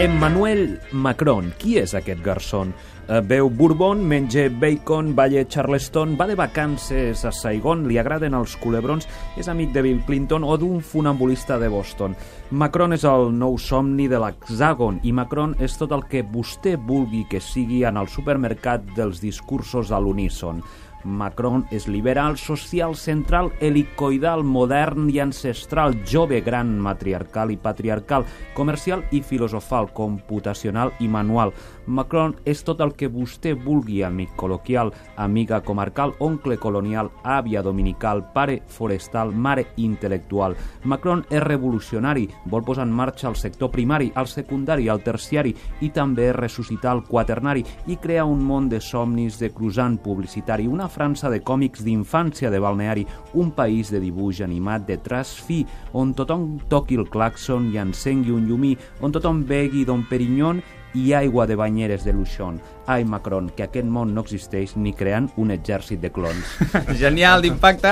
Emmanuel Macron. Qui és aquest garçon? Eh, Veu Bourbon, menja bacon, balla Charleston, va de vacances a Saigon, li agraden els culebrons, és amic de Bill Clinton o d'un funambulista de Boston. Macron és el nou somni de l'hexàgon i Macron és tot el que vostè vulgui que sigui en el supermercat dels discursos a l'uníson. Macron és liberal, social, central, helicoidal, modern i ancestral, jove, gran, matriarcal i patriarcal, comercial i filosofal, computacional i manual. Macron és tot el que vostè vulgui, amic col·loquial, amiga comarcal, oncle colonial, àvia dominical, pare forestal, mare intel·lectual. Macron és revolucionari, vol posar en marxa el sector primari, el secundari, el terciari i també ressuscitar el quaternari i crear un món de somnis de cruzant publicitari, una França de còmics d'infància de balneari, un país de dibuix animat de traç fi, on tothom toqui el claxon i encengui un llumí, on tothom begui Don Perignon i aigua de banyeres de Luchon. Ai, Macron, que aquest món no existeix ni creant un exèrcit de clons. Genial, d'impacte.